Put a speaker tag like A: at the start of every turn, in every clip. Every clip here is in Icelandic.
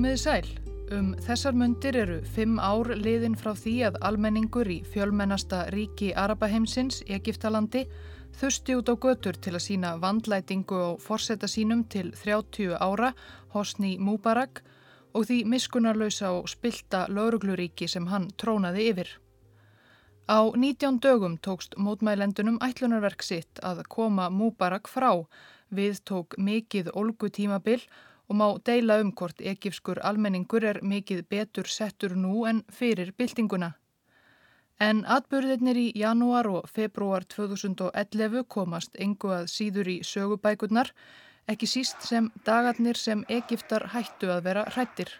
A: Komiði sæl. Um þessar mundir eru fimm ár liðin frá því að almenningur í fjölmennasta ríki Arabaheimsins, Egiptalandi, þusti út á götur til að sína vandlætingu á forsetta sínum til 30 ára, Hosni Mubarak, og því miskunarlausa og spilta laurugluríki sem hann trónaði yfir. Á 19 dögum tókst mótmælendunum ætlunarverk sitt að koma Mubarak frá, við tók mikið olgu tímabill og má deila um hvort ekifskur almenningur er mikið betur settur nú en fyrir byltinguna. En atbyrðirnir í janúar og februar 2011 komast engu að síður í sögubækurnar, ekki síst sem dagarnir sem Egiptar hættu að vera hrættir.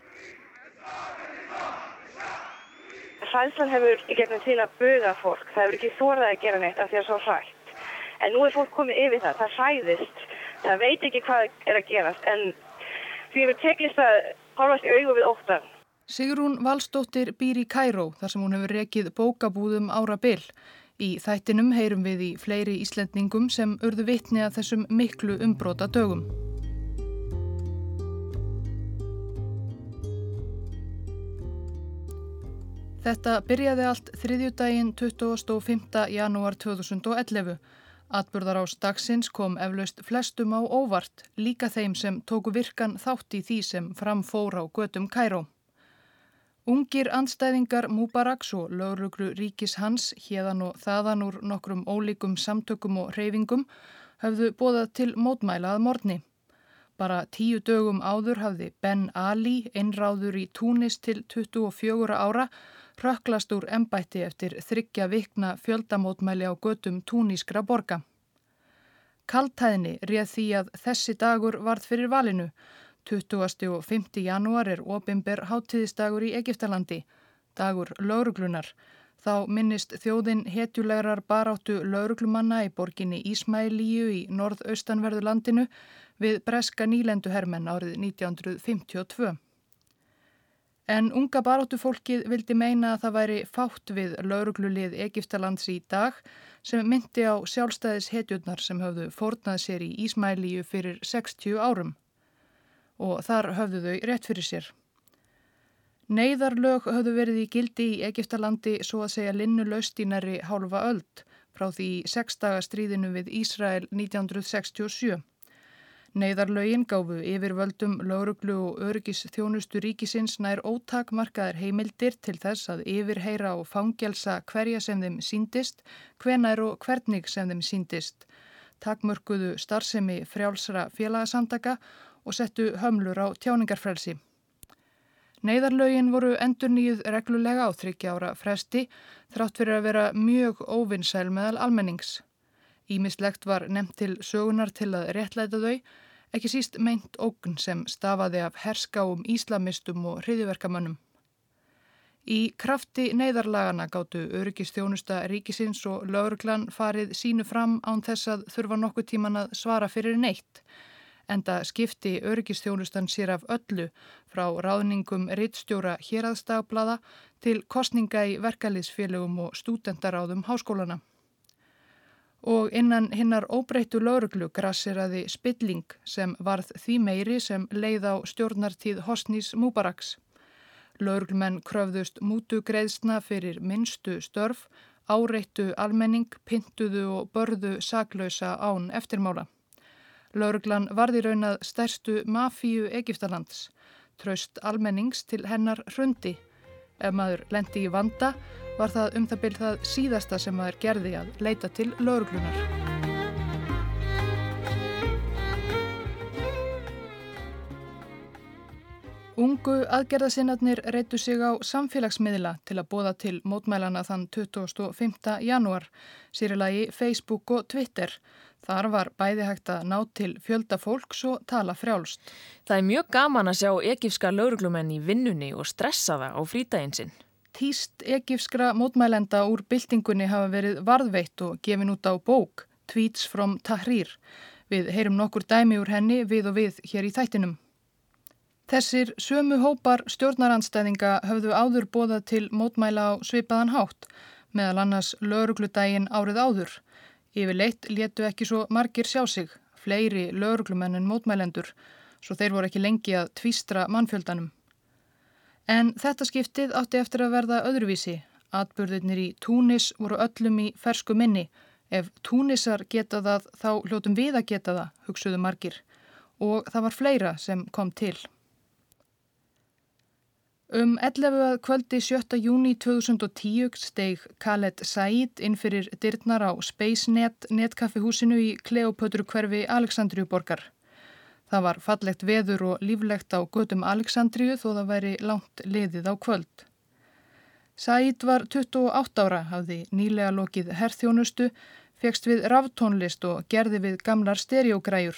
B: Hræðslan hefur í gegnum til að buga fólk, það hefur ekki þórað að gera neitt af því að það er svo hrætt. En nú er fólk komið yfir það, það hræðist, það veit ekki hvað er að gerast en því hefur teklist að horfast í augu við óttan.
A: Sigrún Valstóttir býr í Kæró þar sem hún hefur rekið bókabúðum ára byll. Í þættinum heyrum við í fleiri Íslendningum sem urðu vitni að þessum miklu umbrota dögum. Þetta byrjaði allt þriðjúdægin 25. janúar 2011 Atburðar á staksins kom eflaust flestum á óvart, líka þeim sem tóku virkan þátt í því sem framfór á götum Kæró. Ungir anstæðingar Múbaraks og lauruglu ríkis hans, hérðan og þaðan úr nokkrum ólíkum samtökum og reyfingum, höfðu bóðað til mótmælað morni. Bara tíu dögum áður hafði Ben Ali, einráður í Túnis til 24 ára, röklast úr embætti eftir þryggja vikna fjöldamótmæli á götum túnískra borga. Kaltæðni réð því að þessi dagur varð fyrir valinu. 20. og 5. janúar er opimber háttíðisdagur í Egiptalandi, dagur lauruglunar. Þá minnist þjóðin hetjulegar baráttu lauruglumanna í borginni Ísmælíu í norðaustanverðu landinu við breska nýlenduhermen árið 1952. En unga baróttufólkið vildi meina að það væri fátt við lauruglulið Egiptalands í dag sem myndi á sjálfstæðis hetjurnar sem höfðu fórnað sér í Ísmælíu fyrir 60 árum. Og þar höfðu þau rétt fyrir sér. Neiðarlög höfðu verið í gildi í Egiptalandi svo að segja linnu laustínari hálfa öld frá því sexdagastríðinu við Ísrael 1967. Neiðarlögin gáfu yfirvöldum lauruglu og öryggis þjónustu ríkisins nær ótakmarkaðar heimildir til þess að yfirheyra og fangelsa hverja sem þeim síndist, hvenær og hvernig sem þeim síndist. Takmörkuðu starfsemi frjálsra félagasamtaka og settu hömlur á tjáningarfrelsi. Neiðarlögin voru endur nýjuð reglulega á þryggjára fresti þrátt fyrir að vera mjög óvinnsæl meðal almennings. Ímislegt var nefnt til sögunar til að réttlæta þau, ekki síst meint ógn sem stafaði af herskáum íslamistum og hriðiverkamönnum. Í krafti neyðarlagana gáttu öryggistjónusta ríkisins og lauruglan farið sínu fram án þess að þurfa nokkuð tíman að svara fyrir neitt. Enda skipti öryggistjónustan sér af öllu frá ráðningum rittstjóra héraðstagblada til kostninga í verkaliðsfélögum og stúdendaráðum háskólana og innan hinnar óbreyttu lauruglu grasseraði spilling sem varð því meiri sem leið á stjórnartíð Hosnís Múbaraks. Lauruglumenn kröfðust mútu greiðsna fyrir minnstu störf, áreittu almenning, pintuðu og börðu saklausa án eftirmála. Lauruglan varði raunað stærstu mafíu Egiptalands, tröst almennings til hennar hrundi. Ef maður lendi í vanda, var það um það byrð það síðasta sem maður gerði að leita til lauruglunar. Ungu aðgerðasinnarnir reytu sig á samfélagsmiðla til að bóða til mótmælana þann 25. janúar, sýrilagi Facebook og Twitter. Þar var bæði hægt að ná til fjölda fólks og tala frjálst.
C: Það er mjög gaman að sjá ekifska lauruglumenn í vinnunni og stressa það á frítæginsinn.
A: Týst egifskra mótmælenda úr byltingunni hafa verið varðveitt og gefin út á bók, Tweets from Tahrir. Við heyrum nokkur dæmi úr henni við og við hér í þættinum. Þessir sömu hópar stjórnaranstæðinga höfðu áður bóða til mótmæla á svipaðan hátt, meðal annars laurugludægin árið áður. Yfirleitt létu ekki svo margir sjá sig, fleiri lauruglumenn en mótmælendur, svo þeir voru ekki lengi að tvístra mannfjöldanum. En þetta skiptið átti eftir að verða öðruvísi. Atburðirnir í Túnis voru öllum í fersku minni. Ef Túnisar geta það, þá hljótum við að geta það, hugsuðu margir. Og það var fleira sem kom til. Um 11. kvöldi 7. júni 2010 steig Khaled Said inn fyrir dyrnar á SpaceNet netkaffihúsinu í Kleopötru hverfi Aleksandriuborgar. Það var fallegt veður og líflegt á gödum Aleksandriu þó það væri langt liðið á kvöld. Said var 28 ára, hafði nýlega lokið herþjónustu, fegst við raftónlist og gerði við gamlar stereogræjur.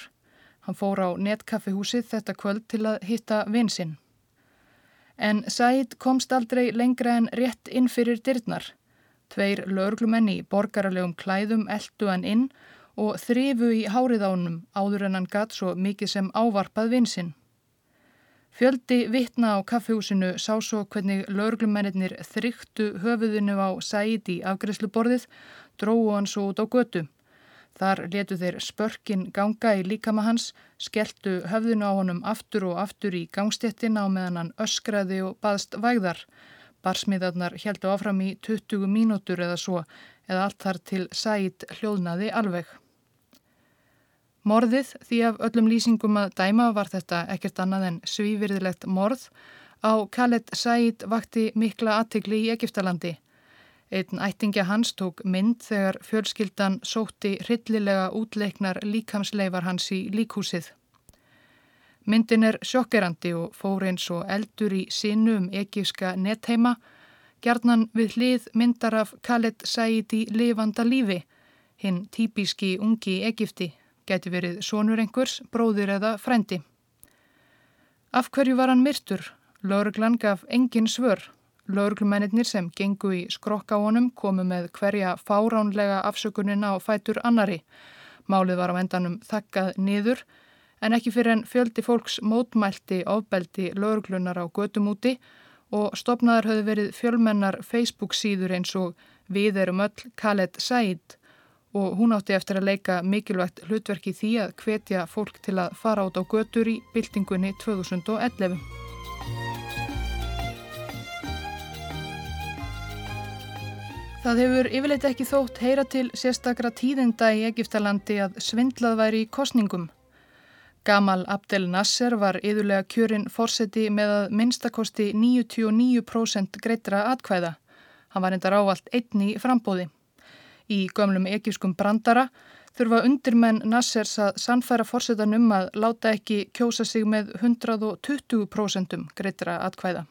A: Hann fór á netkaffihúsið þetta kvöld til að hitta vinsinn. En Said komst aldrei lengra en rétt inn fyrir dyrnar. Tveir löglumenn í borgaralegum klæðum eldu hann inn og þrifu í hárið ánum áður en hann gatt svo mikið sem ávarpað vinsinn. Fjöldi vittna á kaffehúsinu sá svo hvernig löglumennir þryktu höfuðinu á Said í afgreðsluborðið, dróðu hann svo út á götu. Þar letu þeir spörkin ganga í líkama hans, skelltu höfðinu á honum aftur og aftur í gangstéttina og meðan hann öskraði og baðst vægðar. Barsmiðarnar heldu áfram í 20 mínútur eða svo, eða allt þar til sæt hljóðnaði alveg. Morðið, því af öllum lýsingum að dæma var þetta ekkert annað en svívirðilegt morð, á Khaled Said vakti mikla aðtikli í Egiptalandi. Einn ættingja hans tók mynd þegar fjölskyldan sótti hryllilega útleiknar líkamsleifar hans í líkhúsið. Myndin er sjokkerandi og fór eins og eldur í sinu um egíska nettheima, gjarnan við hlið myndar af Khaled Said í lifanda lífi, hinn típiski ungi Egipti, geti verið sonur einhvers, bróðir eða frendi. Af hverju var hann myrtur? Lörglan gaf engin svör. Lauruglumennir sem gengu í skrokka honum komu með hverja fáránlega afsökunina á fætur annari. Málið var á endanum þakkað niður en ekki fyrir en fjöldi fólks mótmælti ofbeldi lauruglunar á götum úti og stopnaðar höfðu verið fjölmennar Facebook síður eins og Við erum öll Khaled Said og hún átti eftir að leika mikilvægt hlutverki því að hvetja fólk til að fara át á götur í byltingunni 2011. Það hefur yfirleitt ekki þótt heyra til sérstakra tíðinda í Egiptalandi að svindlað væri í kostningum. Gamal Abdel Nasser var yðurlega kjörinn fórseti með að minnstakosti 99% greitra atkvæða. Hann var endar ávalt einni frambóði. Í gömlum egipskum brandara þurfa undirmenn Nassers að sannfæra fórsetan um að láta ekki kjósa sig með 120% greitra atkvæða.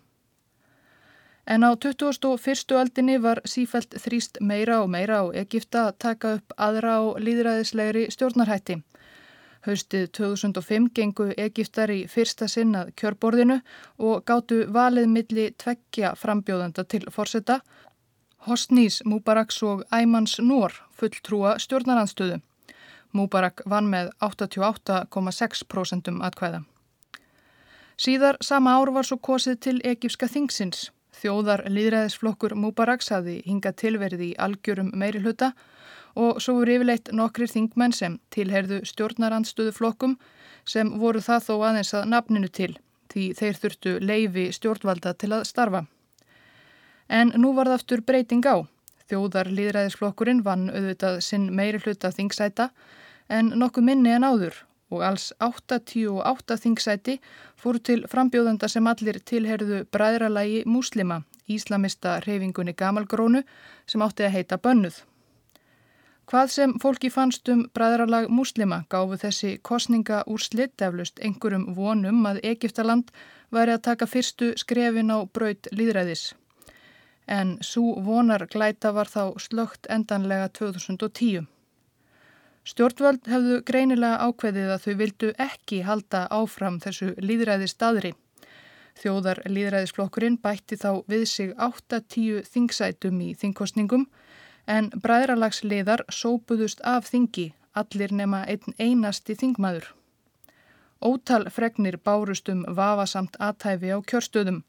A: En á 21. aldinni var sífælt þrýst meira og meira á Egipta að taka upp aðra á líðræðislegri stjórnarhætti. Haustið 2005 gengu Egiptar í fyrsta sinnað kjörborðinu og gáttu valið milli tveggja frambjóðanda til forsetta, Hosnís Múbaraks og Æmans Nór fulltrúa stjórnaranstöðu. Múbarak vann með 88,6% atkvæða. Síðar sama ár var svo kosið til Egipska þingsins. Þjóðar líðræðisflokkur Múbaraks hafði hingað tilverið í algjörum meiri hluta og svo voru yfirleitt nokkrir þingmenn sem tilherðu stjórnarandstöðu flokkum sem voru það þó aðeins að nafninu til því þeir þurftu leifi stjórnvalda til að starfa. En nú var það aftur breyting á. Þjóðar líðræðisflokkurinn vann auðvitað sinn meiri hluta þingsæta en nokkuð minni en áður og alls 88 þingsæti fóru til frambjóðanda sem allir tilherðu bræðralagi múslima, íslamista reyfingunni Gamalgrónu sem átti að heita Bönnuð. Hvað sem fólki fannst um bræðralag múslima gáfu þessi kostninga úr slitt eflust einhverjum vonum að Egiptaland væri að taka fyrstu skrefin á braut líðræðis. En svo vonar glæta var þá slögt endanlega 2010. Stjórnvöld hefðu greinilega ákveðið að þau vildu ekki halda áfram þessu líðræði staðri. Þjóðar líðræðisflokkurinn bætti þá við sig 8-10 þingsætum í þingkostningum en bræðralagsliðar sópuðust af þingi, allir nema einn einasti þingmaður. Ótal fregnir bárust um vafasamt aðtæfi á kjörstöðum.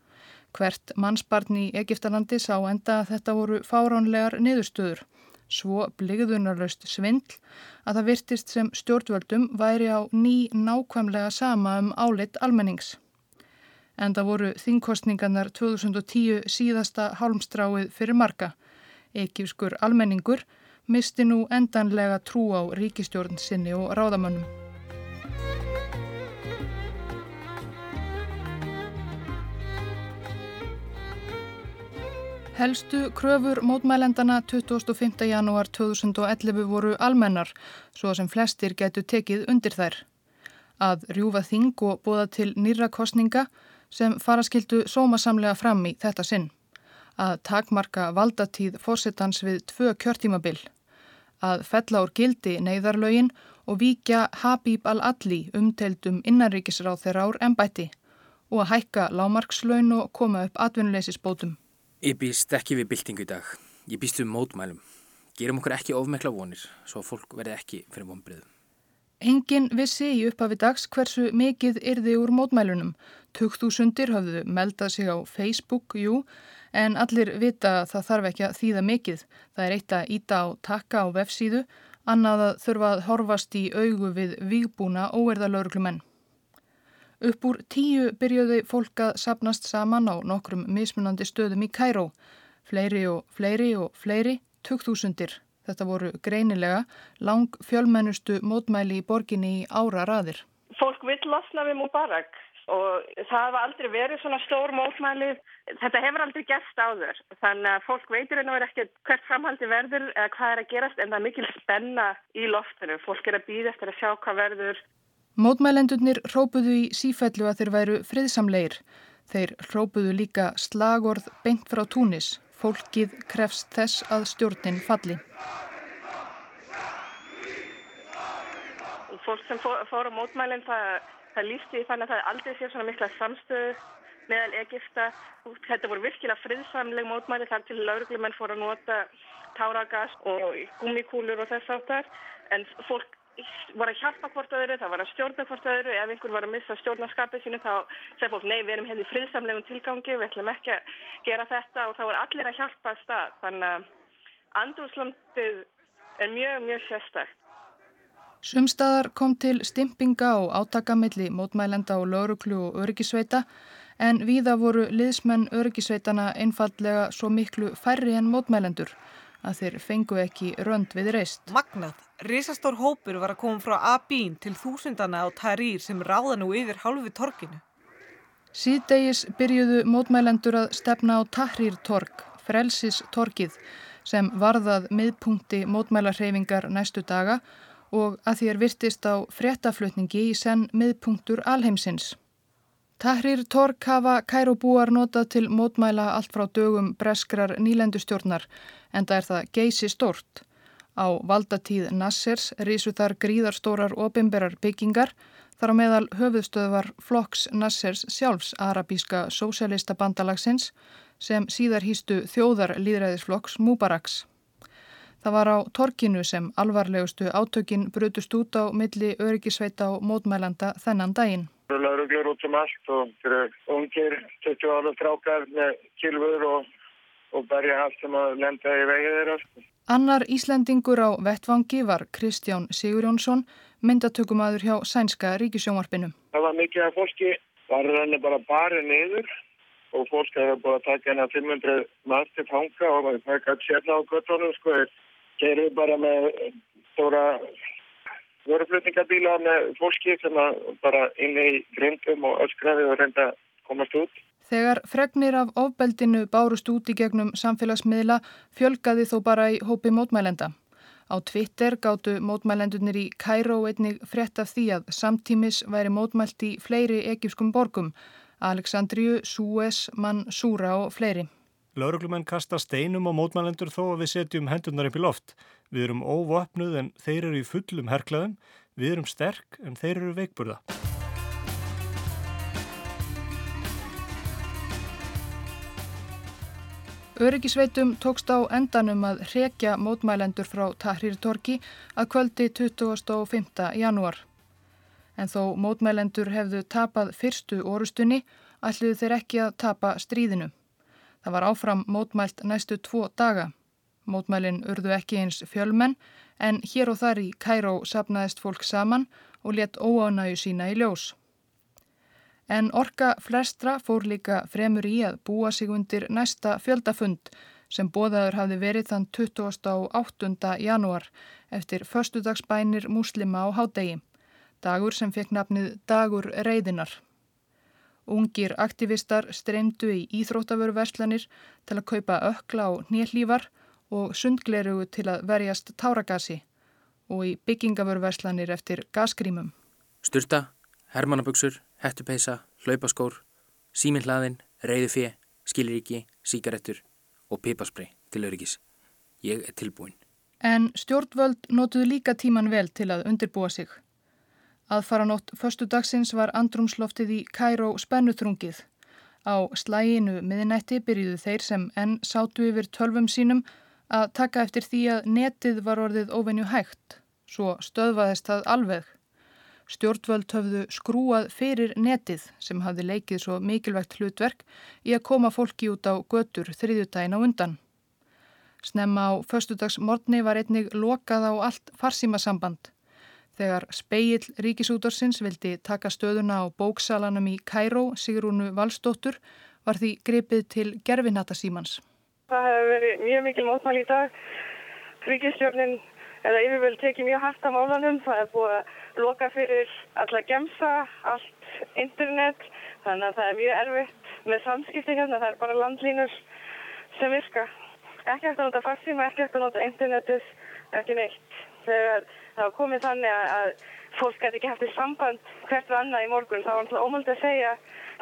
A: Hvert mannsbarn í Egiptalandi sá enda að þetta voru fáránlegar niðurstöður svo bligðunarlaust svindl að það virtist sem stjórnvöldum væri á ný nákvæmlega sama um álit almennings. en það voru þingkostningarnar 2010 síðasta hálmstráið fyrir marga. Ekifskur almenningur misti nú endanlega trú á ríkistjórn sinni og ráðamönnum. Helstu kröfur mótmælendana 25. janúar 2011 voru almennar, svo sem flestir getur tekið undir þær. Að rjúfa þing og bóða til nýra kostninga sem faraskildu sómasamlega fram í þetta sinn. Að takmarka valdatíð fórsetans við tvö kjörtímabil. Að fella úr gildi neyðarlögin og víkja Habib al-Adli umteldum innanríkisráð þeirra ár ennbætti og að hækka lámarkslaun og koma upp atvinnuleysisbótum.
D: Ég býst ekki við byltingu í dag. Ég býst við mótmælum. Gerum okkur ekki ofmekla vonir, svo fólk verði ekki fyrir vonbreiðum.
A: Engin vissi í upphafi dags hversu mikið yrði úr mótmælunum. Tugþúsundir hafðu meldað sig á Facebook, jú, en allir vita að það þarf ekki að þýða mikið. Það er eitt að íta á takka á vefsíðu, annað að þurfa að horfast í augu við vígbúna óerðalörglumenn. Upp úr tíu byrjuði fólk að sapnast saman á nokkrum mismunandi stöðum í Kæró. Fleiri og fleiri og fleiri, tuggþúsundir. Þetta voru greinilega lang fjölmennustu mótmæli í borginni í ára raðir.
B: Fólk vill losna við Mubarak og það hafa aldrei verið svona stór mótmæli. Þetta hefur aldrei gæst áður. Þannig að fólk veitur einhver ekki hvert framhaldi verður eða hvað er að gerast en það er mikil spenna í loftinu. Fólk er að býða eftir að sjá hvað verður.
A: Mótmælendurnir hrópuðu í sífellu að þeir væru friðsamleir. Þeir hrópuðu líka slagorð beint frá túnis. Fólkið krefst þess að stjórnin falli.
B: Fólk sem fór, fór á mótmælinn það, það lísti þannig að það aldrei sé svona mikla samstöðu meðal Egipta. Þetta voru virkilega friðsamleg mótmæli þar til lauruglumenn fór að nota táragas og gummikúlur og þess áttar en fólk var að hjálpa hvort öðru, það var að stjórna hvort öðru, ef einhver var að missa stjórnarskapið sínu þá segir fólk, nei, við erum hérna friðsamlegum tilgangi, við ætlum ekki að gera þetta. Og þá er allir að hjálpa að stað, þannig að andrúslandið er mjög, mjög sérstækt.
A: Sumstaðar kom til stimpinga og átakamilli mótmælenda og lauruklu og öryggisveita en víða voru liðsmenn öryggisveitana einfallega svo miklu færri en mótmælendur að þeir fengu ekki rönd við reist.
E: Magnað, risastór hópur var að koma frá Abín til þúsundana á Tarir sem ráða nú yfir halvu torkinu.
A: Síðdegis byrjuðu mótmælendur að stefna á Tahrir tork, frelsis torkið, sem varðað miðpunkti mótmælarhefingar næstu daga og að því er virtist á fréttaflutningi í senn miðpunktur alheimsins. Tahrir Tork hafa kærubúar notað til mótmæla allt frá dögum breskrar nýlendustjórnar en það er það geysi stort. Á valdatíð Nassers rísu þar gríðarstórar opimberar byggingar þar á meðal höfuðstöðvar Floks Nassers sjálfs arabíska sósjalista bandalagsins sem síðar hýstu þjóðar líðræðisflokks Mubaraks. Það var á torkinu sem alvarlegustu átökin brutust út á milli öryggisveita og mótmælanda þennan daginn
F: lauruglur út um allt og ungir 20 ára strákar með kilfur og, og berja allt sem að lenda í vegið þeirra.
A: Annar Íslandingur á vettvangi var Kristján Sigurjónsson, myndatökumadur hjá Sænska ríkisjónvarpinu.
F: Það var mikið af fólki, var henni bara barið niður og fólk hefði búin að taka henni að 500 maður til fanga og það gæti sérna á göttunum sko. Þeir eru bara með stóra vöruflutningabíla með fólki sem bara inni í grindum og öskraði og reynda að komast út.
A: Þegar fregnir af ofbeldinu bárust út í gegnum samfélagsmiðla fjölgaði þó bara í hópi mótmælenda. Á Twitter gáttu mótmælendunir í Kæró einnig frétt af því að samtímis væri mótmælt í fleiri egipskum borgum, Aleksandriu, Suez, Mansúra og fleiri.
G: Lauruglumenn kasta steinum á mótmælendur þó að við setjum hendurnar upp í loft. Við erum óvapnuð en þeir eru í fullum herklaðum. Við erum sterk en þeir eru veikburða.
A: Öryggisveitum tókst á endanum að hrekja mótmælendur frá Tahrir Torki að kvöldi 25. janúar. En þó mótmælendur hefðu tapað fyrstu orustunni, ætluðu þeir ekki að tapa stríðinu. Það var áfram mótmælt næstu tvo daga. Mótmælin urðu ekki eins fjölmenn en hér og þar í Kæró sapnaðist fólk saman og let óánægu sína í ljós. En orka flestra fór líka fremur í að búa sig undir næsta fjöldafund sem bóðaður hafði verið þann 28. janúar eftir förstudagsbænir múslima á hádegi. Dagur sem fekk nafnið Dagur reyðinar. Ungir aktivistar streymdu í íþróttavöruverslanir til að kaupa ökla og nýllífar og sundglerugu til að verjast táragasi og í byggingavöruverslanir eftir gasgrímum.
H: Sturta, hermannaböksur, hettupeisa, hlaupaskór, síminhlaðin, reyðu fjö, skiliríki, síkarettur og pipaspray til öryggis. Ég er tilbúin.
A: En stjórnvöld notuðu líka tíman vel til að undirbúa sig. Aðfaranótt förstu dagsins var andrumsloftið í Kæró spennuþrungið. Á slæginu miðinætti byrjuðu þeir sem enn sátu yfir tölvum sínum að taka eftir því að netið var orðið ofenju hægt. Svo stöðvaðist það alveg. Stjórnvöld höfðu skrúað fyrir netið sem hafði leikið svo mikilvægt hlutverk í að koma fólki út á götur þriðjutægin á undan. Snemma á föstudagsmorni var einnig lokað á allt farsímasamband. Þegar speill ríkisútorsins vildi taka stöðuna á bóksalanum í Kæró, Sigrúnu Valstóttur, var því gripið til gerfinhatasímans.
I: Það hefur verið mjög mikil mótmæl í dag. Ríkisstjórnin eða yfirvöld tekið mjög hægt af málanum. Það er búið að loka fyrir alla gemsa, allt internet. Þannig að það er mjög erfitt með samskipti hérna. Það er bara landlínur sem virka. Ekki eftir að nota farsíma, ekki eftir að nota internetið, ekki neitt. Þegar það var komið þannig að fólk gæti ekki haft í samband hvert og annað í morgun, þá var það ómöld að segja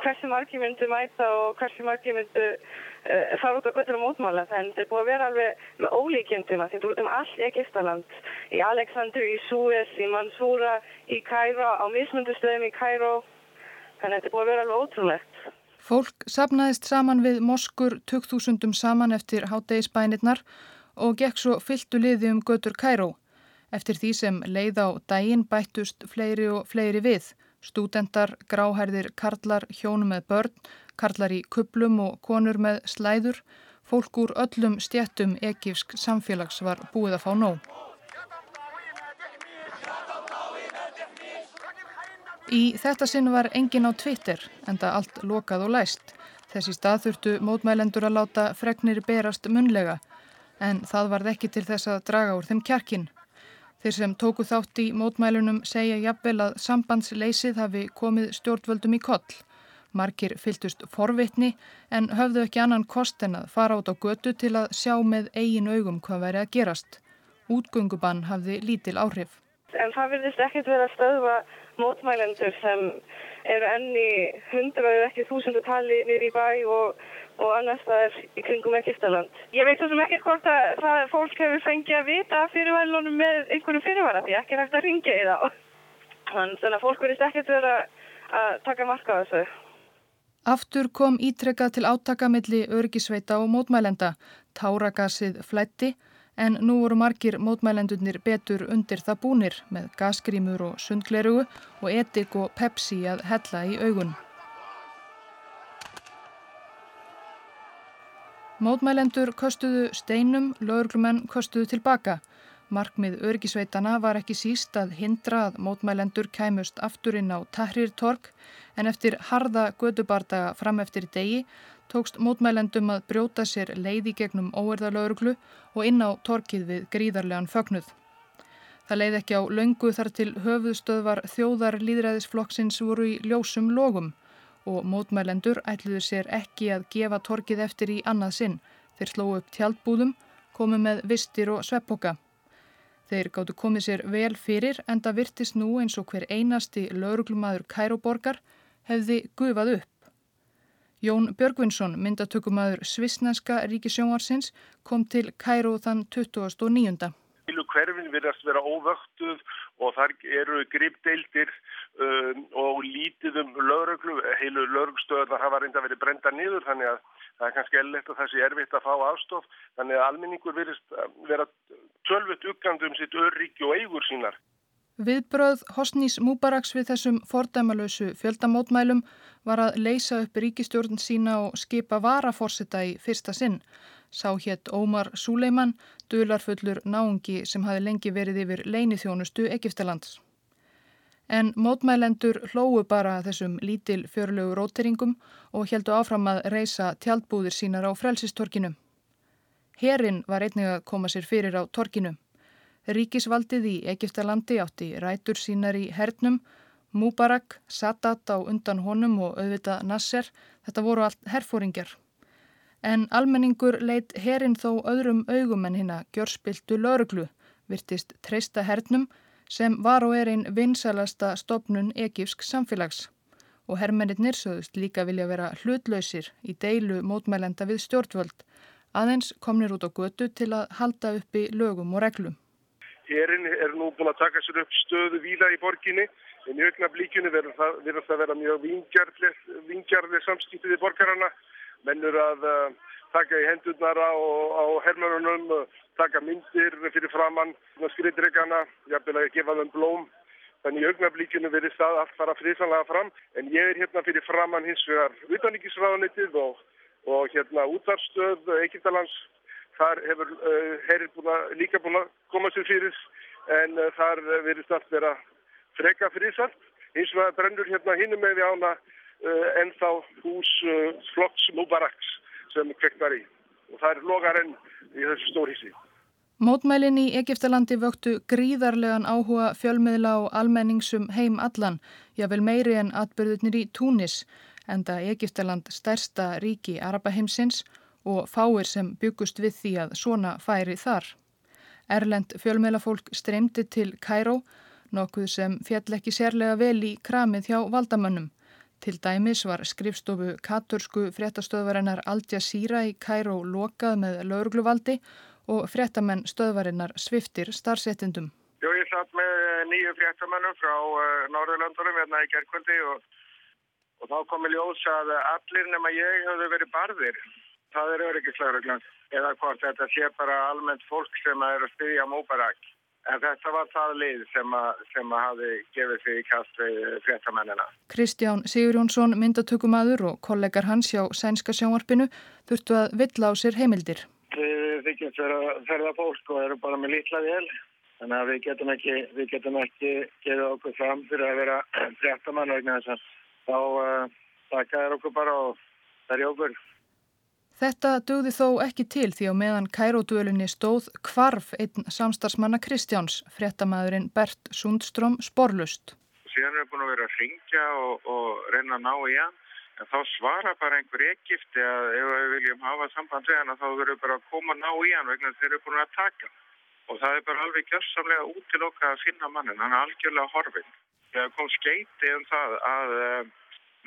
I: hversu margi myndu mæta og hversu margi myndu uh, fara út á göttur og mótmála. Þannig að þetta er búið að vera alveg með ólíkjendum að þetta er út um allt í Egistaland. Í Alexander, í Suez, í Mansoura, í Cairo, á mismundustöðum í Cairo. Þannig að þetta er búið að vera alveg ótrúlegt.
A: Fólk sapnaðist saman við moskur 2000 saman eftir hátdegisbænirnar og gekk svo fylltu liði um götur Cairo. Eftir því sem leið á daginn bættust fleiri og fleiri við. Stúdendar, gráhærðir, karlar, hjónum með börn, karlar í kuplum og konur með slæður. Fólk úr öllum stjættum ekifsk samfélags var búið að fá nóg. Í þetta sinn var engin á Twitter, enda allt lokað og læst. Þessi stað þurftu mótmælendur að láta fregnir berast munlega, en það varð ekki til þess að draga úr þeim kjarkin. Þeir sem tóku þátt í mótmælunum segja jafnvel að sambandsleysið hafi komið stjórnvöldum í koll. Markir fyltust forvitni en höfðu ekki annan kost en að fara át á götu til að sjá með eigin augum hvað væri að gerast. Útgöngubann hafði lítil áhrif.
I: En það virðist ekkert verið að stöðva mótmælendur sem eru enni hundraðu ekki þúsundu tali nýri í bæ og, og annars það er í kringum Egiptaland. Ég veit þessum ekkert hvort að það fólk hefur fengið að vita fyrirvælunum með einhverju fyrirværa því ekki hægt að ringja í þá. Þannig að fólk verðist ekkert verið að taka marka á þessu.
A: Aftur kom ítrekkað til átaka milli örgisveita og mótmælenda. Táragasið flætti en nú voru margir mótmælendunir betur undir það búnir með gasgrímur og sundglerugu og etik og pepsi að hella í augun. Mótmælendur kostuðu steinum, lögurglumenn kostuðu tilbaka. Markmið örgisveitana var ekki síst að hindra að mótmælendur kæmust aftur inn á Tahrir torg en eftir harða gödubardaga fram eftir degi tókst mótmælendum að brjóta sér leiði gegnum óerðalögurglu og inn á torkið við gríðarlegan fögnuð. Það leiði ekki á löngu þar til höfuðstöðvar þjóðar líðræðisflokksins voru í ljósum logum og mótmælendur ætluðu sér ekki að gefa torkið eftir í annað sinn. Þeir slóu upp tjaldbúðum, komu með vistir og sveppoka. Þeir gáttu komið sér vel fyrir en það virtist nú eins og hver einasti lauruglumadur Kæróborgar hefði gufað upp. Jón Björgvinsson, myndatökumadur Svisnenska ríkisjónvarsins, kom til Kæró þann 2009.
J: Heilu hverfin verðast vera óvöktuð og þar eru gripdeildir um, og lítið um lauruglu. Heilu laurugsstöðar hafa reynda verið brenda niður þannig að það er kannski ellett og þessi erfitt að fá afstof. Þannig að almenningur verðist vera tölvut uggandi um sitt örriki og eigur sínar.
A: Viðbröð Hosnís Múbaraks við þessum fordæmalösu fjöldamótmælum var að leysa upp ríkistjórn sína og skipa varaforsetta í fyrsta sinn. Sá hétt Ómar Súleiman, dularfullur náungi sem hafi lengi verið yfir leinithjónustu Egiptalands. En mótmælendur hlóu bara þessum lítil fjörlegu róteringum og heldu áfram að reysa tjaldbúðir sínar á frelsistorkinu. Herin var einnig að koma sér fyrir á torkinu. Ríkisvaldið í Egiptalandi átti rætur sínar í hernum, Mubarak, Sadat á undan honum og auðvitað Nasser, þetta voru allt herfóringjar. En almenningur leitt herin þó öðrum augum en hérna gjörspiltu lauruglu, virtist treysta hernum sem var og er einn vinsalasta stopnun egífsk samfélags. Og herrmennir sögust líka vilja vera hlutlausir í deilu mótmælenda við stjórnvöld, aðeins komnir út á götu til að halda uppi lögum og reglum.
J: Herin er nú búin að taka sér upp stöðu víla í borginni en í aukna blíkjunu verður það, það vera mjög vingjarðið samskiptið í borgarana mennur að uh, taka í hendurnar á, á hermörunum, taka myndir fyrir framann, skriðdregana, jafnvel að gefa þeim blóm. Þannig í augnablíkinu verið það allt fara friðsanlega fram. En ég er hérna fyrir framann hins vegar utaníkisráðanitið og, og hérna útarstöð Egiptalands. Þar hefur uh, herrir búna, líka búin að koma sér fyrir en uh, þar verið allt vera freka friðsalt. Hins vegar brennur hérna hinnum með við ána uh, ennþá hús uh, flokks Mubaraks sem kveknar í og það er logar enn í þessu stórhísi.
A: Mótmælin í Egiptalandi vöktu gríðarlegan áhuga fjölmiðla og almenningsum heim allan, jável meiri en atbyrðunir í Túnis, enda Egiptaland stærsta ríki Arabaheimsins og fáir sem byggust við því að svona færi þar. Erlend fjölmiðlafólk streymdi til Kæró, nokkuð sem fjall ekki sérlega vel í kramið hjá valdamönnum. Til dæmis var skrifstofu katursku fréttastöðvarinnar Al Jazeera í Kæró lokað með laurugluvaldi og fréttamenn stöðvarinnar sviftir starfsettindum.
F: Jú, ég satt með nýju fréttamennum frá uh, Norðurlandurum hérna í gerðkvöldi og, og þá komi ljós að allir nema ég höfðu verið barðir. Það er öryggislauruglan eða hvort þetta sé bara almennt fólk sem er að styðja móbarak. En þetta var það lið sem að, sem að hafi gefið sig í kast við fréttamennina.
A: Kristján Sigurjónsson, myndatökumadur og kollegar hans hjá Sænska sjónvarpinu þurftu að vill á sér heimildir.
F: Við þykjumst ferða fólk og eru bara með lítla vel. Þannig að við getum ekki, við getum ekki gefið okkur fram fyrir að vera fréttamann vegna þess að þá uh, takaður okkur bara og það er okkur.
A: Þetta dögði þó ekki til því á meðan Kæróduölinni stóð kvarf einn samstarsmanna Kristjáns, fréttamaðurinn Bert Sundström, sporlust.
F: Síðan er búin að vera að ringja og, og reyna að ná í hann, en þá svara bara einhver ekkifti að ef við viljum hafa samband við hann þá verður bara að koma að ná í hann vegna þeir eru búin að taka. Og það er bara alveg gjörsamlega út til okkar að finna mannin, hann er algjörlega horfinn. Það kom skeiti um það að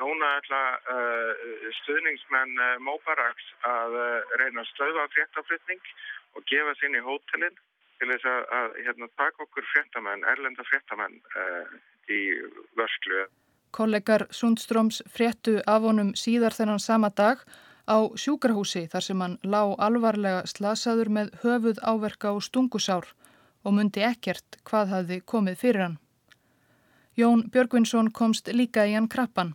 F: Núna ætla uh, stuðningsmenn uh, Móbaraks að uh, reyna að stöða fréttaflutning og gefa sér inn í hótelin til þess að, að hérna, taka okkur fréttamenn, erlenda fréttamenn í vörsklu.
A: Kollegar Sundströms fréttu af honum síðar þennan sama dag á sjúkrahúsi þar sem hann lág alvarlega slasaður með höfuð áverka og stungusár og myndi ekkert hvað hafði komið fyrir hann. Jón Björgvinsson komst líka í hann krabban.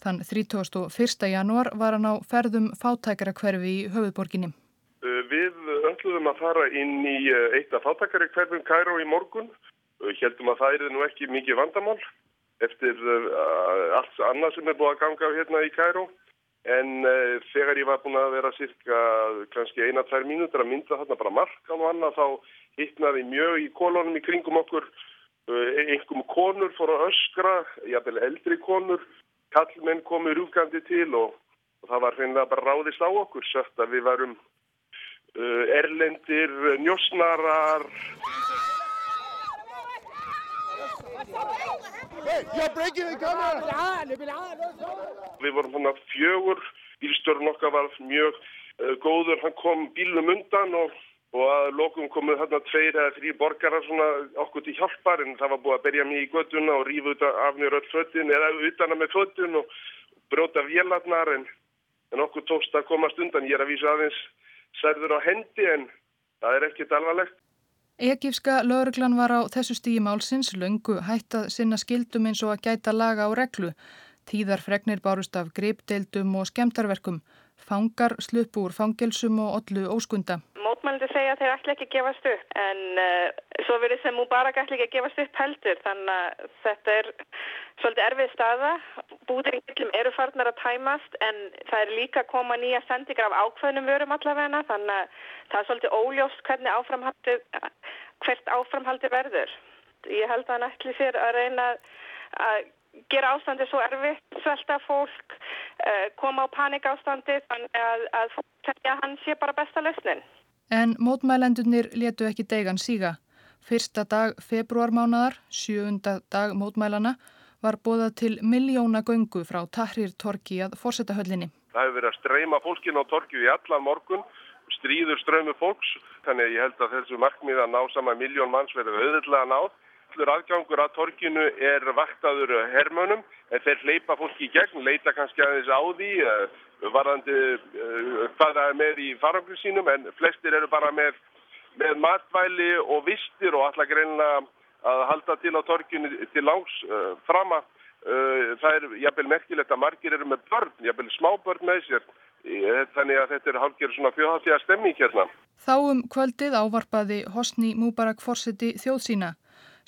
A: Þann 31. januar var hann á ferðum fátækarakverfi í höfuðborginni.
J: Uh, við öllum að fara inn í uh, eitt af fátækarakverfum Kæró í morgun. Heldum uh, að það er nú ekki mikið vandamál eftir allt annað sem er búið að ganga hérna í Kæró. En þegar ég var búin að vera cirka kannski eina-tvær mínútur að mynda þarna bara markan og annað þá hittnaði mjög í kolonum í kringum okkur. Engum konur fór að öskra, jafnvel eldri konur kallmenn komu rúkandi til og, og það var hreinlega bara ráðist á okkur sött að við varum uh, erlendir, njósnarar. Við vorum svona fjögur bílstörn okkar var mjög uh, góður, hann kom bílum undan og og að lokum komuð þarna tveir eða þrý borgarar svona okkur til hjálpar en það var búið að berja mig í göttuna og rífa af mér öll föttin eða utana með föttin og bróta vélarnar en, en okkur tókst að komast undan. Ég er að vísa aðeins særður á hendi en það er ekkit alvarlegt.
A: Egífska lauruglan var á þessu stígi málsins löngu hættað sinna skildum eins og að gæta laga á reglu. Tíðar fregnir bárust af gripdeildum og skemtarverkum. Fangar, slupu úr fangelsum og ollu óskunda
B: mótmælandi segja að þeir ætla ekki að gefast upp en uh, svo verið sem Mubarak ætla ekki að gefast upp heldur þannig að þetta er svolítið erfið staða. Búðingillum eru farnar að tæmast en það er líka að koma nýja sendingar af ákveðnum vörum allavegna þannig að það er svolítið óljóst hvernig áframhaldi, hvert áframhaldi verður. Ég held að hann ætli sér að reyna að gera ástandi svo erfitt, svelta fólk, uh, koma á panikástandi þannig að, að fólk segja að hann sé bara besta lausnin.
A: En mótmælendunir letu ekki degan síga. Fyrsta dag februarmánadar, sjöunda dag mótmælana, var bóðað til miljóna göngu frá Tahrir Torki að fórsetahöllinni.
J: Það hefur verið að streyma fólkin á Torki í allan morgun, stríður strömu fólks, þannig að ég held að þessu markmið að ná sama miljón manns verður auðvitað nátt allur aðgangur að torkinu er vaktaður hermönum en þeir hleypa fólki í gegn, leita kannski aðeins á því eh, varðandi uh, hvað það er með í faranglu sínum en flestir eru bara með, með matvæli og vistir og alltaf greinlega að halda til á torkinu til langs uh, frama. Uh, það er jafnvel merkilegt að margir eru með börn, jafnvel smá börn með sér þannig að þetta er hálfgerð svona fjóðhaldíða stemming hérna.
A: Þá um kvöldið ávarpaði Hosni Múbarak fórseti þjóð sína.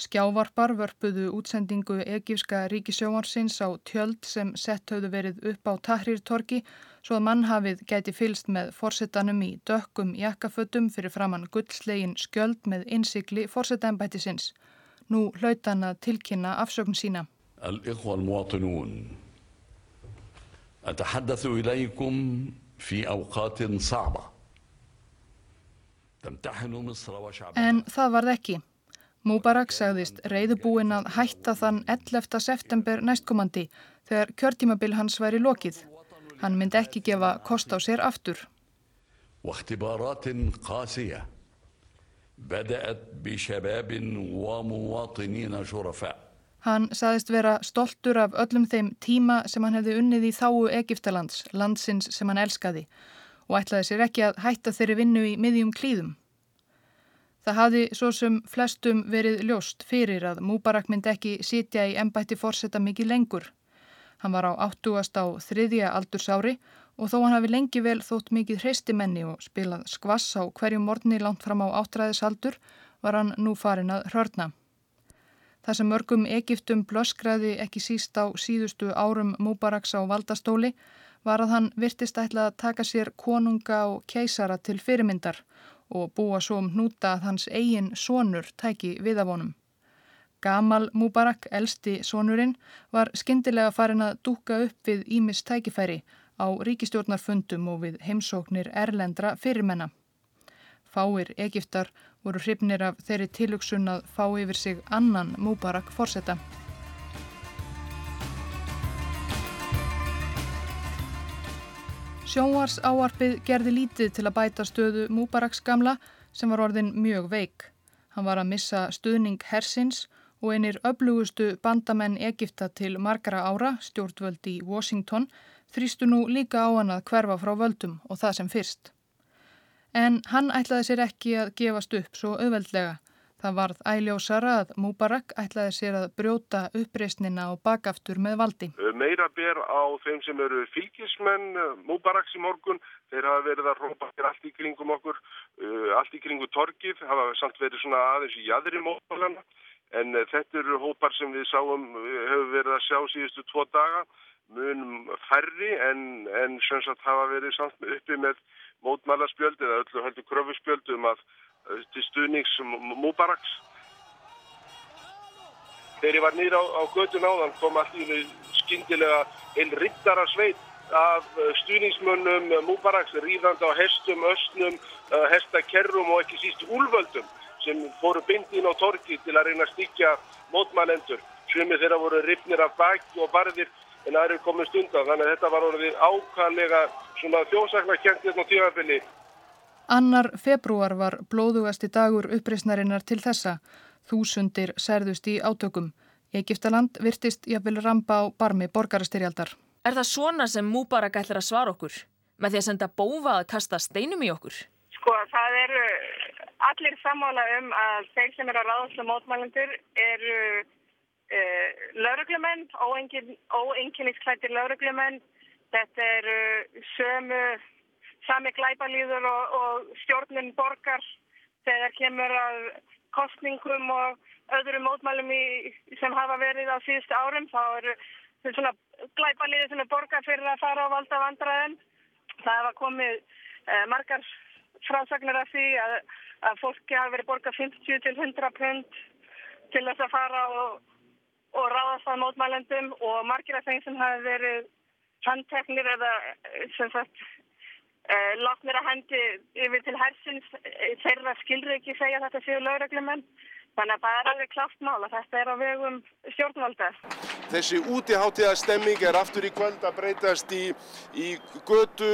A: Skjávarpar vörpuðu útsendingu egífska ríkisjóarsins á tjöld sem sett höfðu verið upp á Tahrir-torki svo að mannhafið gæti fylst með forsetanum í dökkum jakkafötum fyrir framann guldslegin skjöld með innsikli forsetænbætisins. Nú hlautan að tilkynna afsökn sína. En það varð ekki. Múbarak sagðist reyðubúin að hætta þann 11. september næstkomandi þegar kjörtímabil hans væri lokið. Hann myndi ekki gefa kost á sér aftur. Hann sagðist vera stoltur af öllum þeim tíma sem hann hefði unnið í þáu Egiptalands, landsins sem hann elskaði og ætlaði sér ekki að hætta þeirri vinnu í miðjum klíðum. Það hafði svo sem flestum verið ljóst fyrir að Múbarak myndi ekki sitja í ennbætti fórseta mikið lengur. Hann var á 80. á þriðja aldursári og þó hann hafi lengi vel þótt mikið hreistimenni og spilað skvass á hverjum morgunni langt fram á áttræðisaldur var hann nú farin að hörna. Það sem mörgum Egiptum blöskræði ekki síst á síðustu árum Múbaraks á valdastóli var að hann virtist ætla að taka sér konunga og keisara til fyrirmyndar og búa svo um hnúta að hans eigin sonur tæki viðavonum. Gamal Mubarak, elsti sonurinn, var skindilega farin að dúka upp við Ímis tækifæri á ríkistjórnarfundum og við heimsóknir erlendra fyrirmenna. Fáir Egiptar voru hrifnir af þeirri tilugsun að fá yfir sig annan Mubarak fórsetta. Sjónvars áarpið gerði lítið til að bæta stöðu Múbaraks gamla sem var orðin mjög veik. Hann var að missa stuðning hersins og einir öflugustu bandamenn Egipta til margara ára, stjórnvöld í Washington, þrýstu nú líka á hann að hverfa frá völdum og það sem fyrst. En hann ætlaði sér ekki að gefast upp svo auðveldlega. Það varð æljósara að Múbarak ætlaði sér að brjóta uppreysnina og bakaftur með valdi.
J: Meira ber á þeim sem eru fylgismenn Múbaraks í morgun. Þeir hafa verið að rópa hér allt í kringum okkur, allt í kringu torkið. Það hafa samt verið svona aðeins í jæðri mótmálana. En þetta eru hópar sem við sáum, hefur verið að sjá síðustu tvo daga. Munum færri en, en sem sagt hafa verið samt uppi með mótmálaspjöld eða öllu heldur kröfuspjöld um að til stuðnings Múbaraks. Þegar ég var nýra á, á gödun áðan kom allir skindilega einn rittara sveit af eh, stuðningsmönnum Múbaraks ríðandi á hestum, östnum, eh, hestakerrum og ekki síst úlvöldum sem fóru bindin á torki til að reyna að stíkja mótmælendur. Svömi þeirra voru ripnir af baki og barðir en aðri komist undan. Þannig að þetta var orðið ákvæmlega svona þjósakna kjent hérna á tímafili
A: Annar februar var blóðugasti dagur uppreysnarinnar til þessa. Þúsundir særðust í átökum. Egiptaland virtist jafnvel rampa á barmi borgarastyrjaldar.
C: Er það svona sem Múbarak ætlar að svara okkur? Með því að senda bófa að kasta steinum í okkur?
B: Sko, það eru allir sammála um að þeir sem eru að ráðast á mótmælendur eru uh, lauruglumenn, óenginnisklættir lauruglumenn. Þetta eru sömu sami glæbalíður og, og stjórnin borgar þegar kemur að kostningum og öðrum mótmælum í, sem hafa verið á síðustu árum. Þá eru svona glæbalíður sem er borgar fyrir að fara á valda vandraðin. Það hafa komið eh, margar frásagnir af því að, að fólki hafa verið borgar 50 til 100 pund til þess að fara og, og ráðast að mótmælendum og margir af þeim sem hafa verið handteknir eða sem sagt eh, látnir að hendi yfir til hersins eh, þeirra skilri ekki segja þetta séu lögreglumenn Þannig að það er alveg klart mál að þetta er á vegum stjórnvalda.
H: Þessi útiháttiða stemming er aftur í kvöld að breytast í, í götu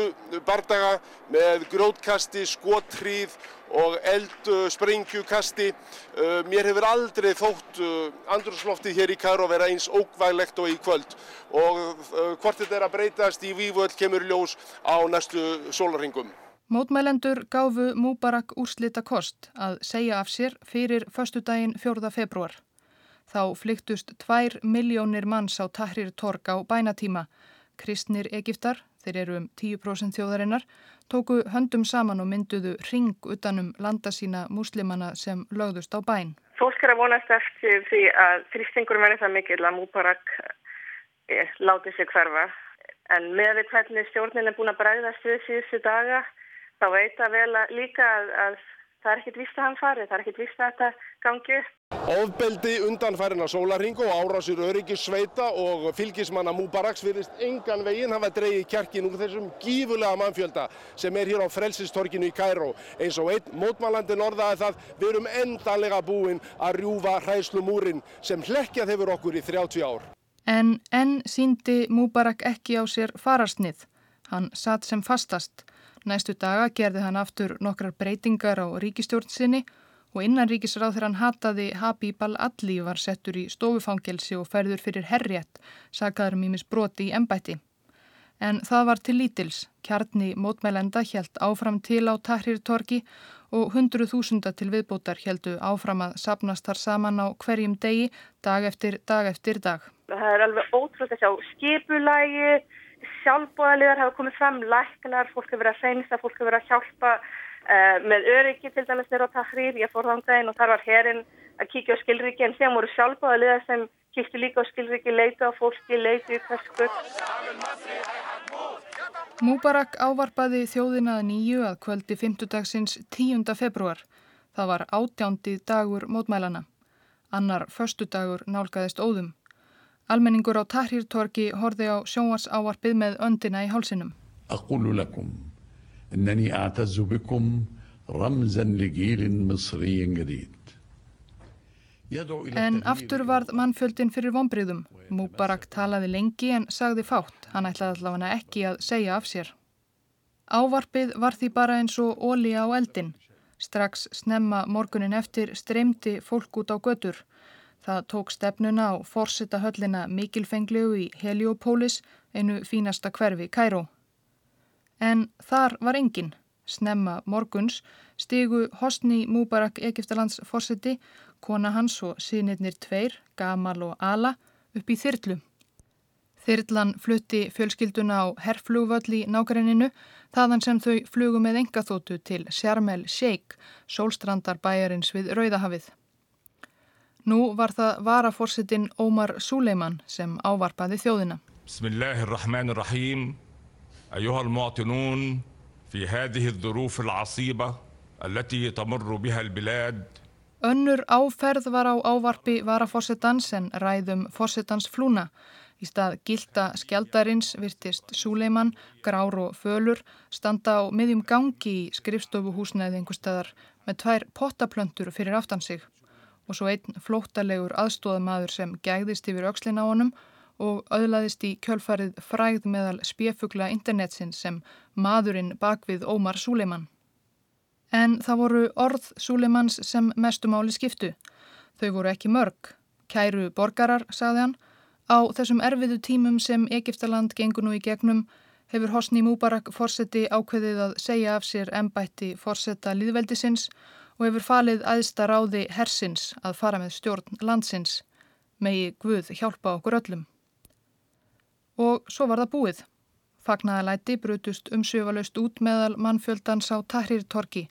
H: bardaga með grótkasti, skottrýð og eldsprengjukasti. Uh, mér hefur aldrei þótt uh, andrúsloftið hér í Karo vera eins ógvæglegt og í kvöld og uh, hvort þetta er að breytast í vývöld kemur ljós á næstu sólaringum.
A: Mótmælendur gáfu Múbarak úrslita kost að segja af sér fyrir förstudaginn 4. februar. Þá flyktust 2 miljónir manns á Tahrir Torg á bænatíma. Kristnir Egiptar, þeir eru um 10% þjóðarinnar, tóku höndum saman og mynduðu ring utanum landa sína múslimana sem lögðust á bæn.
B: Fólk er að vonast eftir því að þrýstingur verði það mikil að Múbarak eh, láti sig hverfa. En með því hvernig stjórnin er búin að bræðast við síðustu daga þá veit að vel að líka að, að það er ekkert vist að hann fari, það er ekkert vist að þetta gangi upp.
H: Ofbeldi undanfærin á sólaring og árásir öryggis sveita og fylgismanna Múbaraks virðist engan veginn hafa dreyið kjarkin úr þessum gífulega mannfjölda sem er hér á frelsistorkinu í Kæró. Eins og einn mótmælandi norðaði það við erum endanlega búin að rjúfa hræslumúrin sem hlekkjað hefur okkur í 30 ár.
A: En enn síndi Múbarak ekki á sér fararsnið. Hann satt sem fastast. Næstu daga gerði hann aftur nokkrar breytingar á ríkistjórnsinni og innan ríkisráð þegar hann hataði Habib al-Adli var settur í stofufangelsi og ferður fyrir herrétt, sagaður mýmis um broti í embætti. En það var til lítils. Kjarni mótmælenda helt áfram til á Tahrir torki og hundru þúsunda til viðbótar heldu áfram að sapnast þar saman á hverjum degi, dag eftir dag eftir dag.
B: Það er alveg ótrúlega sjá skipulægi, sjálfbóðaliðar hafa komið fram, læknar, fólk hefur verið að reynsa, fólk hefur verið að hjálpa uh, með öryggi til dæmis nýra á Tahrir, ég fór þangdægin og þar var herinn að kíkja á skilriki en sem voru sjálfbóðaliðar sem kíkti líka á skilriki, leita á fólki, leiti í fesku.
A: Múbarak ávarpaði þjóðinað nýju að kvöldi 5. dagsins 10. februar. Það var átjándi dagur mótmælana. Annar förstu dagur nálgæðist óðum. Almenningur á Tahrirtorki horfi á sjóars áarpið með öndina í hálsinum. En aftur varð mannfjöldin fyrir vonbríðum. Múbarak talaði lengi en sagði fátt. Hann ætlaði allavega ekki að segja af sér. Ávarpið var því bara eins og ólíja á eldin. Strax snemma morgunin eftir streymdi fólk út á götur. Það tók stefnuna á forsetta höllina mikilfenglegu í Heliopólis, einu fínasta hverfi Kæró. En þar var engin. Snemma morguns stigu Hosni Múbarak Egiptalands fórseti, kona hans og sínirnir tveir, Gamal og Ala, upp í þyrlu. Þyrlan flutti fjölskylduna á herrflugvöll í nákværininu, þaðan sem þau flugu með engaþótu til Sjarmel Sheikh, sólstrandar bæjarins við Rauðahafið. Nú var það varaforsettinn Ómar Suleiman sem ávarpaði þjóðina.
K: Bismillahirrahmanirrahim, ayyuhal mu'atinun, fi hæðihil þurúfil asíba, allati tamurru bihal bilad.
A: Önnur áferð var á ávarpi varaforsettans en ræðum forsettans flúna. Í stað gilda skjaldarins virtist Suleiman, grár og fölur standa á miðjum gangi í skrifstofuhúsnæði einhver staðar með tvær pottaplöntur fyrir aftan sig og svo einn flóttalegur aðstóðamaður sem gæðist yfir aukslin á honum og öðlaðist í kjölfarið fræð meðal spjefugla internetsin sem maðurinn bakvið Ómar Súleiman. En það voru orð Súleimans sem mestumáli skiptu. Þau voru ekki mörg. Kæru borgarar, sagði hann, á þessum erfiðu tímum sem Egiptaland gengur nú í gegnum hefur Hosni Múbarak fórseti ákveðið að segja af sér ennbætti fórseta líðveldisins og hefur falið aðsta ráði hersins að fara með stjórn landsins. Megi Guð hjálpa okkur öllum. Og svo var það búið. Fagnaðalæti brutust umsjöfalaust út meðal mannfjöldans á Tahrir-torki.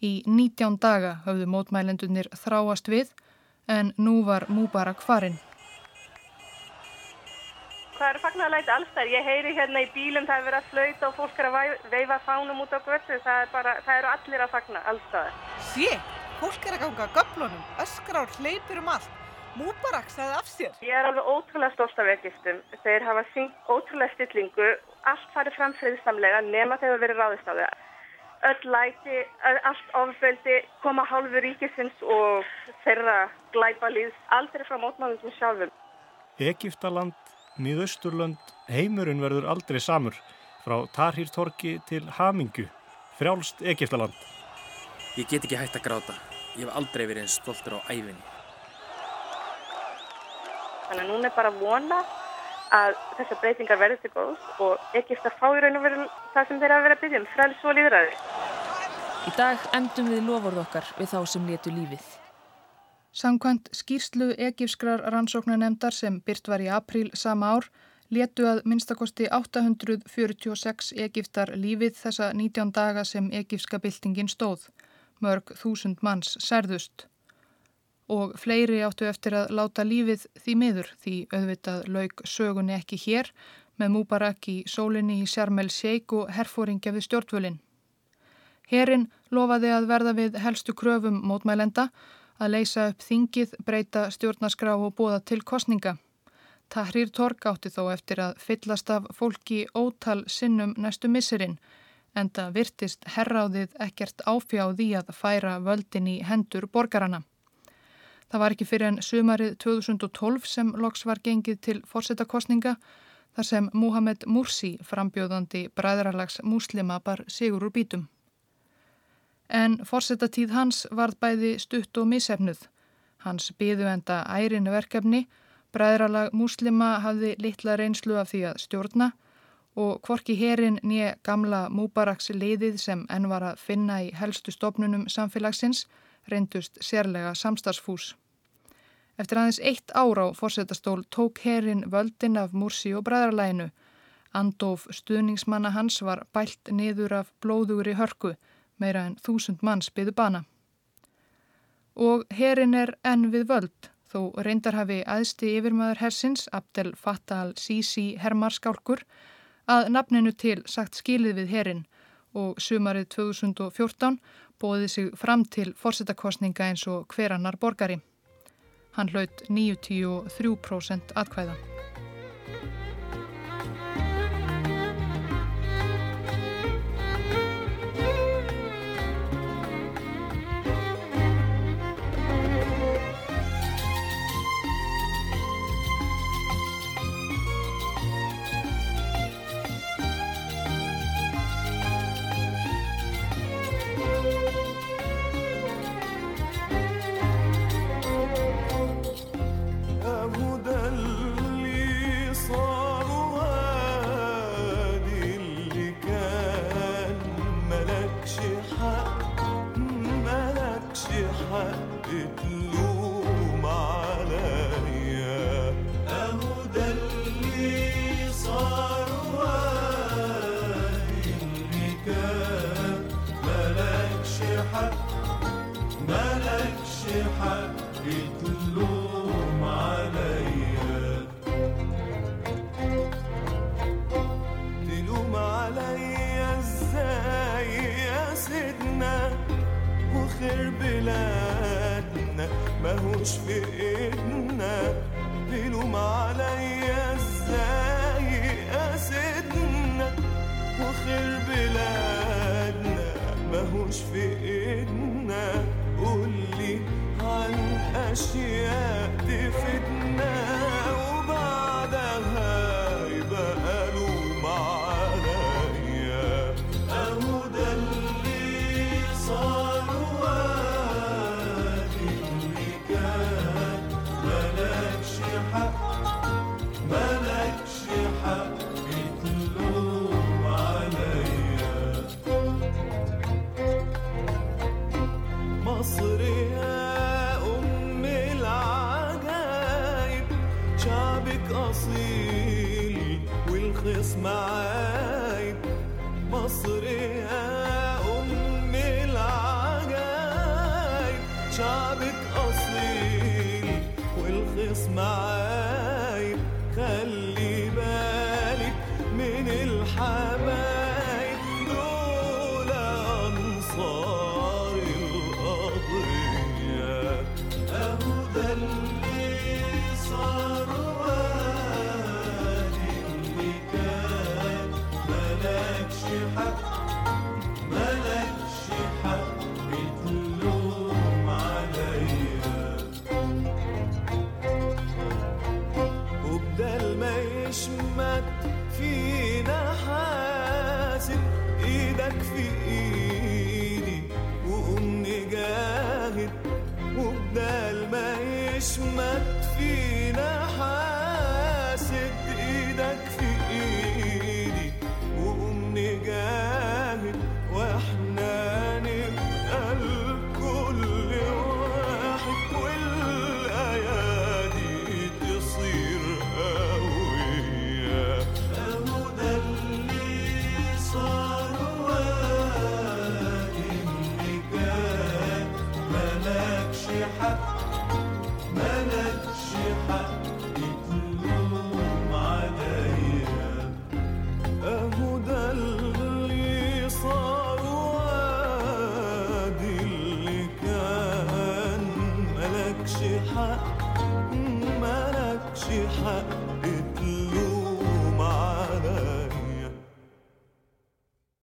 A: Í 19 daga höfðu mótmælendunir þráast við en nú var Múbarak farinn.
B: Það eru fagnaðalæti allstær. Ég heyri hérna í bílum, það er verið að flauta og fólk er að veifa fánum út á göttu. Það, það eru allir að fagna allstæðar.
E: Sé, fólk er að ganga göflunum, öskrár, hleypir um allt. Múbarak sagði af sér.
B: Ég er alveg ótrúlega stórt af Egyptum. Þeir hafa syngt ótrúlega stillingu. Allt farið fram friðsamlega nema þegar verið ráðist á það. Öll læti, allt ofbeldi, koma hálfu ríkisins og þeirra glæpa líðs aldrei frá mótmálum sjálfum.
G: Egiptaland, Míðausturland, heimurinn verður aldrei samur. Frá Tarhýrtorki til Hamingu, frjálst Egiptaland.
D: Ég get ekki hægt að gráta. Ég hef aldrei verið einn stoltur á æfinni.
B: Þannig að núna er bara að vona að þessar breytingar verður til góðs og ekki eftir að fá í raun og veru það sem þeir hafa verið að byggja um, frels og líðræði.
C: Í dag endum við lofórð okkar við þá sem letu lífið.
A: Samkvæmt skýrslu Egipskrar rannsóknanemndar sem byrt var í apríl sama ár letu að minnstakosti 846 Egiptar lífið þessa 19 daga sem Egipska byltingin stóð. Mörg þúsund manns særðust og fleiri áttu eftir að láta lífið því miður því auðvitað lauk sögunni ekki hér með Múbarak í sólinni í Sjarmel Sheik og herfóringja við stjórnvölinn. Herin lofaði að verða við helstu kröfum mótmælenda að leysa upp þingið, breyta stjórnaskrá og bóða til kostninga. Tahrir Torg átti þó eftir að fyllast af fólki ótal sinnum næstu missurinn en það virtist herráðið ekkert áfjáði að færa völdin í hendur borgarana. Það var ekki fyrir en sumarið 2012 sem loks var gengið til fórsetakostninga þar sem Muhammed Mursi, frambjóðandi bræðralags muslima, bar sigur úr bítum. En fórsetatíð hans varð bæði stutt og misefnuð. Hans byðu enda ærin verkefni, bræðralag muslima hafði litla reynslu af því að stjórna og kvorki herin nýja gamla Mubaraks liðið sem enn var að finna í helstu stofnunum samfélagsins reyndust sérlega samstagsfús. Eftir aðeins eitt ára á fórsetastól tók herin völdin af Mursi og bræðarlæginu. Andof stuðningsmanna hans var bælt niður af blóðugri hörku, meira en þúsund manns byðu bana. Og herin er enn við völd, þó reyndar hafi aðsti yfirmaður hersins, Abdel Fattah al-Sisi hermarskálkur, að nafninu til sagt skilið við herin og sumarið 2014 bóði sig fram til fórsetakostninga eins og hverannar borgari. Hann hlaut 93% atkvæða.
L: you. my